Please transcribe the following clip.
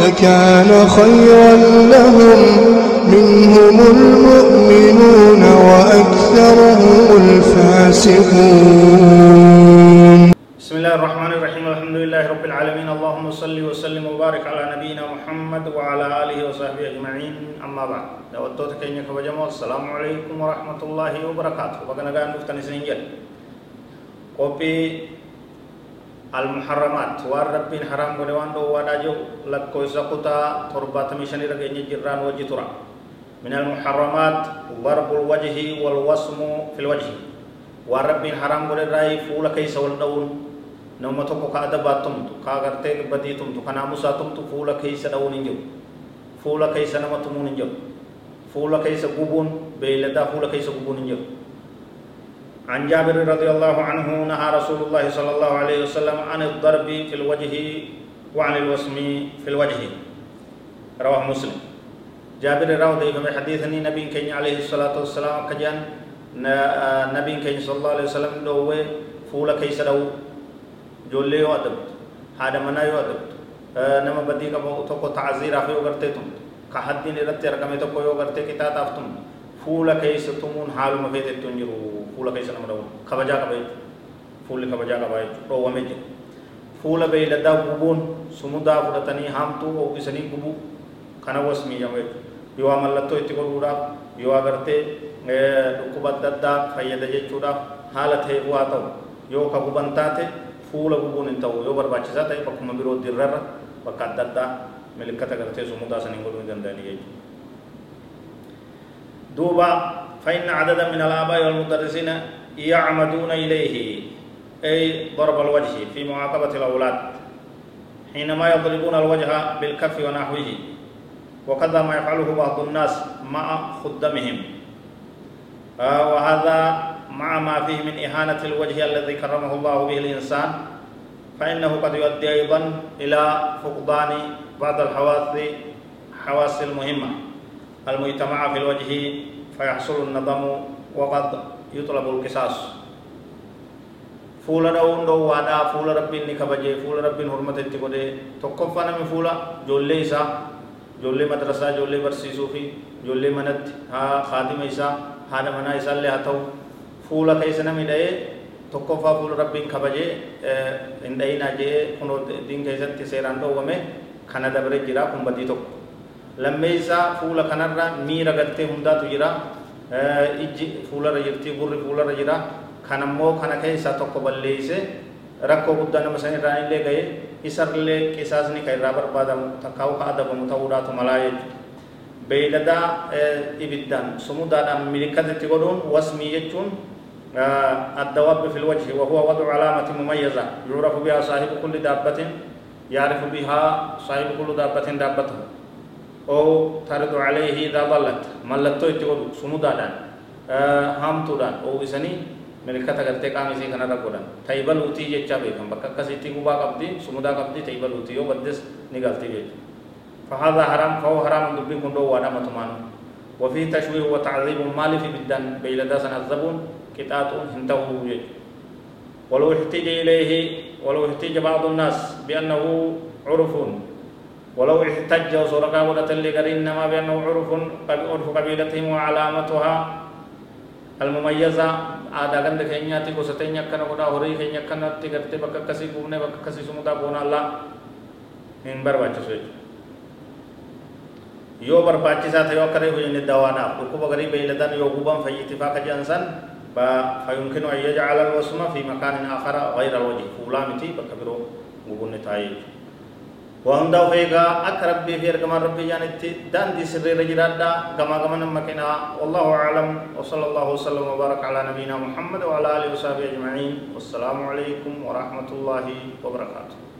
لكان خيرا لهم منهم المؤمنون وأكثرهم الفاسقون. بسم الله الرحمن الرحيم. الحمد لله رب العالمين. اللهم صل وسلم وبارك على نبينا محمد وعلى آله وصحبه أجمعين. أما بعد دعوتك كينيا كبجمو السلام عليكم ورحمة الله وبركاته. بقنا قاعد نفتن سنجل. قبي المحرمات وار ربين حرام قدوان دو وداجو لكو سقطا تربات مشاني رجعني جران وجه ترى من المحرمات ضرب الوجه والوسم في الوجه وار ربين حرام قدوان راي فولا كيس والدون nama tokko ka adabaa tumtu ka agartee badii tumtu ka naamusaa tumtu fuula keeysa dha'uun hin jiru fuula keeysa nama tumuun hin jiru fuula keeysa gubuun beeyladaa fuula keeysa gubuun hin jiru عن جابر رضي الله عنه نهى رسول الله صلى الله عليه وسلم عن الضرب في الوجه وعن الوسم في الوجه. رواه مسلم. جابر راو دي فمي حديثني نبي كين عليه الصلاة والسلام كجان نبي كين صلى الله عليه وسلم دوه فولا كيس دو adabtu haadha manaa yoo adabtu nama badii qabu tokko tacziiraaf yoo gartee tumtu ka haddiin irratti argame tokko yoo gartee qixaaxaaf tumtu fuula keessa tumuun haaluma feetettu hin jiru fuula keessa nama dhawun kabajaa qaba jechuudha fuulli kabajaa qaba jechuudha dhoowwamee jira fuula beeyladaa gubuun sumudaa fudhatanii haamtuu oofisanii gubuu kana wasmii jedhamu jechuudha yoo mallattoo itti godhuudhaaf yoo agartee dhukkuba adda addaa fayyada jechuudhaaf haala ta'eef waa ta'u yoo ka guban taate fuula gubuun hin ta'u yoo barbaachisaa ta'e bakkuma biroo dirrarra bakka adda addaa milikkata gartee sumudaa saniin godhuu hin danda'anii jechuudha. دوبا فإن عددا من الآباء والمدرسين يعمدون إليه. أي ضرب الوجه في معاقبة الأولاد. حينما يضربون الوجه بالكف ونحوه وكذا ما يفعله بعض الناس مع خدمهم. آه وهذا مع ما فيه من إهانة الوجه الذي كرمه الله به الإنسان. فإنه قد يؤدي أيضا إلى فقدان بعض الحواس حواس المهمة. المجتمعة في الوجه فيحصل الندم وقد يطلب القصاص. فولا دون دو وادا فولا ربي نكبجي فولا ربي حرمت اتقودي تقفنا من فولا جولي إسا جولي مدرسة جولي برسيسو في جولي منت ها خادم إسا هذا منا إسا اللي هاتو. fuula keessa namni dha'ee tokkoffaa fuula rabbiin kabajee hin dha'inaa jee kunoo diin keessatti seeraan dhoowwame kana dabre jira kun badii tokko lammeessaa fuula kanarra miira galtee hundaatu jira ijji fuularra jirti gurri fuularra jira kanammoo kana keessaa tokko balleeyse rakkoo guddaa nama san irraan illee ga'e isarlee qisaasni kan irraa barbaadamu takkaa'u ka adabamu ta'uudhaatu malaa jechuudha beeyladaa ibiddaan sumudaadhaan milikkatitti godhuun wasmii jechuun الدواب في الوجه وهو وضع علامة مميزة يعرف بها صاحب كل دابة يعرف بها صاحب كل دابة دابته أو ترد عليه إذا ضلت. ملتو يتقول سمودان هامتودان أو إسني ملكة غرتي قامي سي كان رغودان تايبل اوتي جچا بكم بك كسيتي غبا قبدي سمودا قبدي تايبل اوتي يو بدس نغالتي جچ فهذا حرام فهو حرام. دبي كندو وأنا متمان وفي تشويه وتعذيب مال في بدن بيلدا سنذبون قطاط هنتهو ولو احتج إليه ولو احتج بعض الناس بأنه عرف ولو احتج وصرقا ودت لغير إنما بأنه عرف عرف قبيلتهم وعلامتها المميزة. آدا غند كينياتي قصتين يكنا قدا هوري كين يكنا تغرتي بك كسي قومني بك كسي سمدا بونا الله من برباچ yoo barbaachisaa ta'e yoo akka reefu jenne dawaanaaf dhukkuba garii beeyladan yoo guban fayyittifaa ka jedhan san فيمكن أن يجعل الوسم في مكان آخر غير الوجه. فولا متي بكبرو غبن تاي وهم داو فيغا أقرب بي في رقم ربي جانتي دان دي سر رجرادا كما كما نمكنا والله أعلم وصلى الله وسلم وبارك على نبينا محمد وعلى آله وصحبه أجمعين والسلام عليكم ورحمة الله وبركاته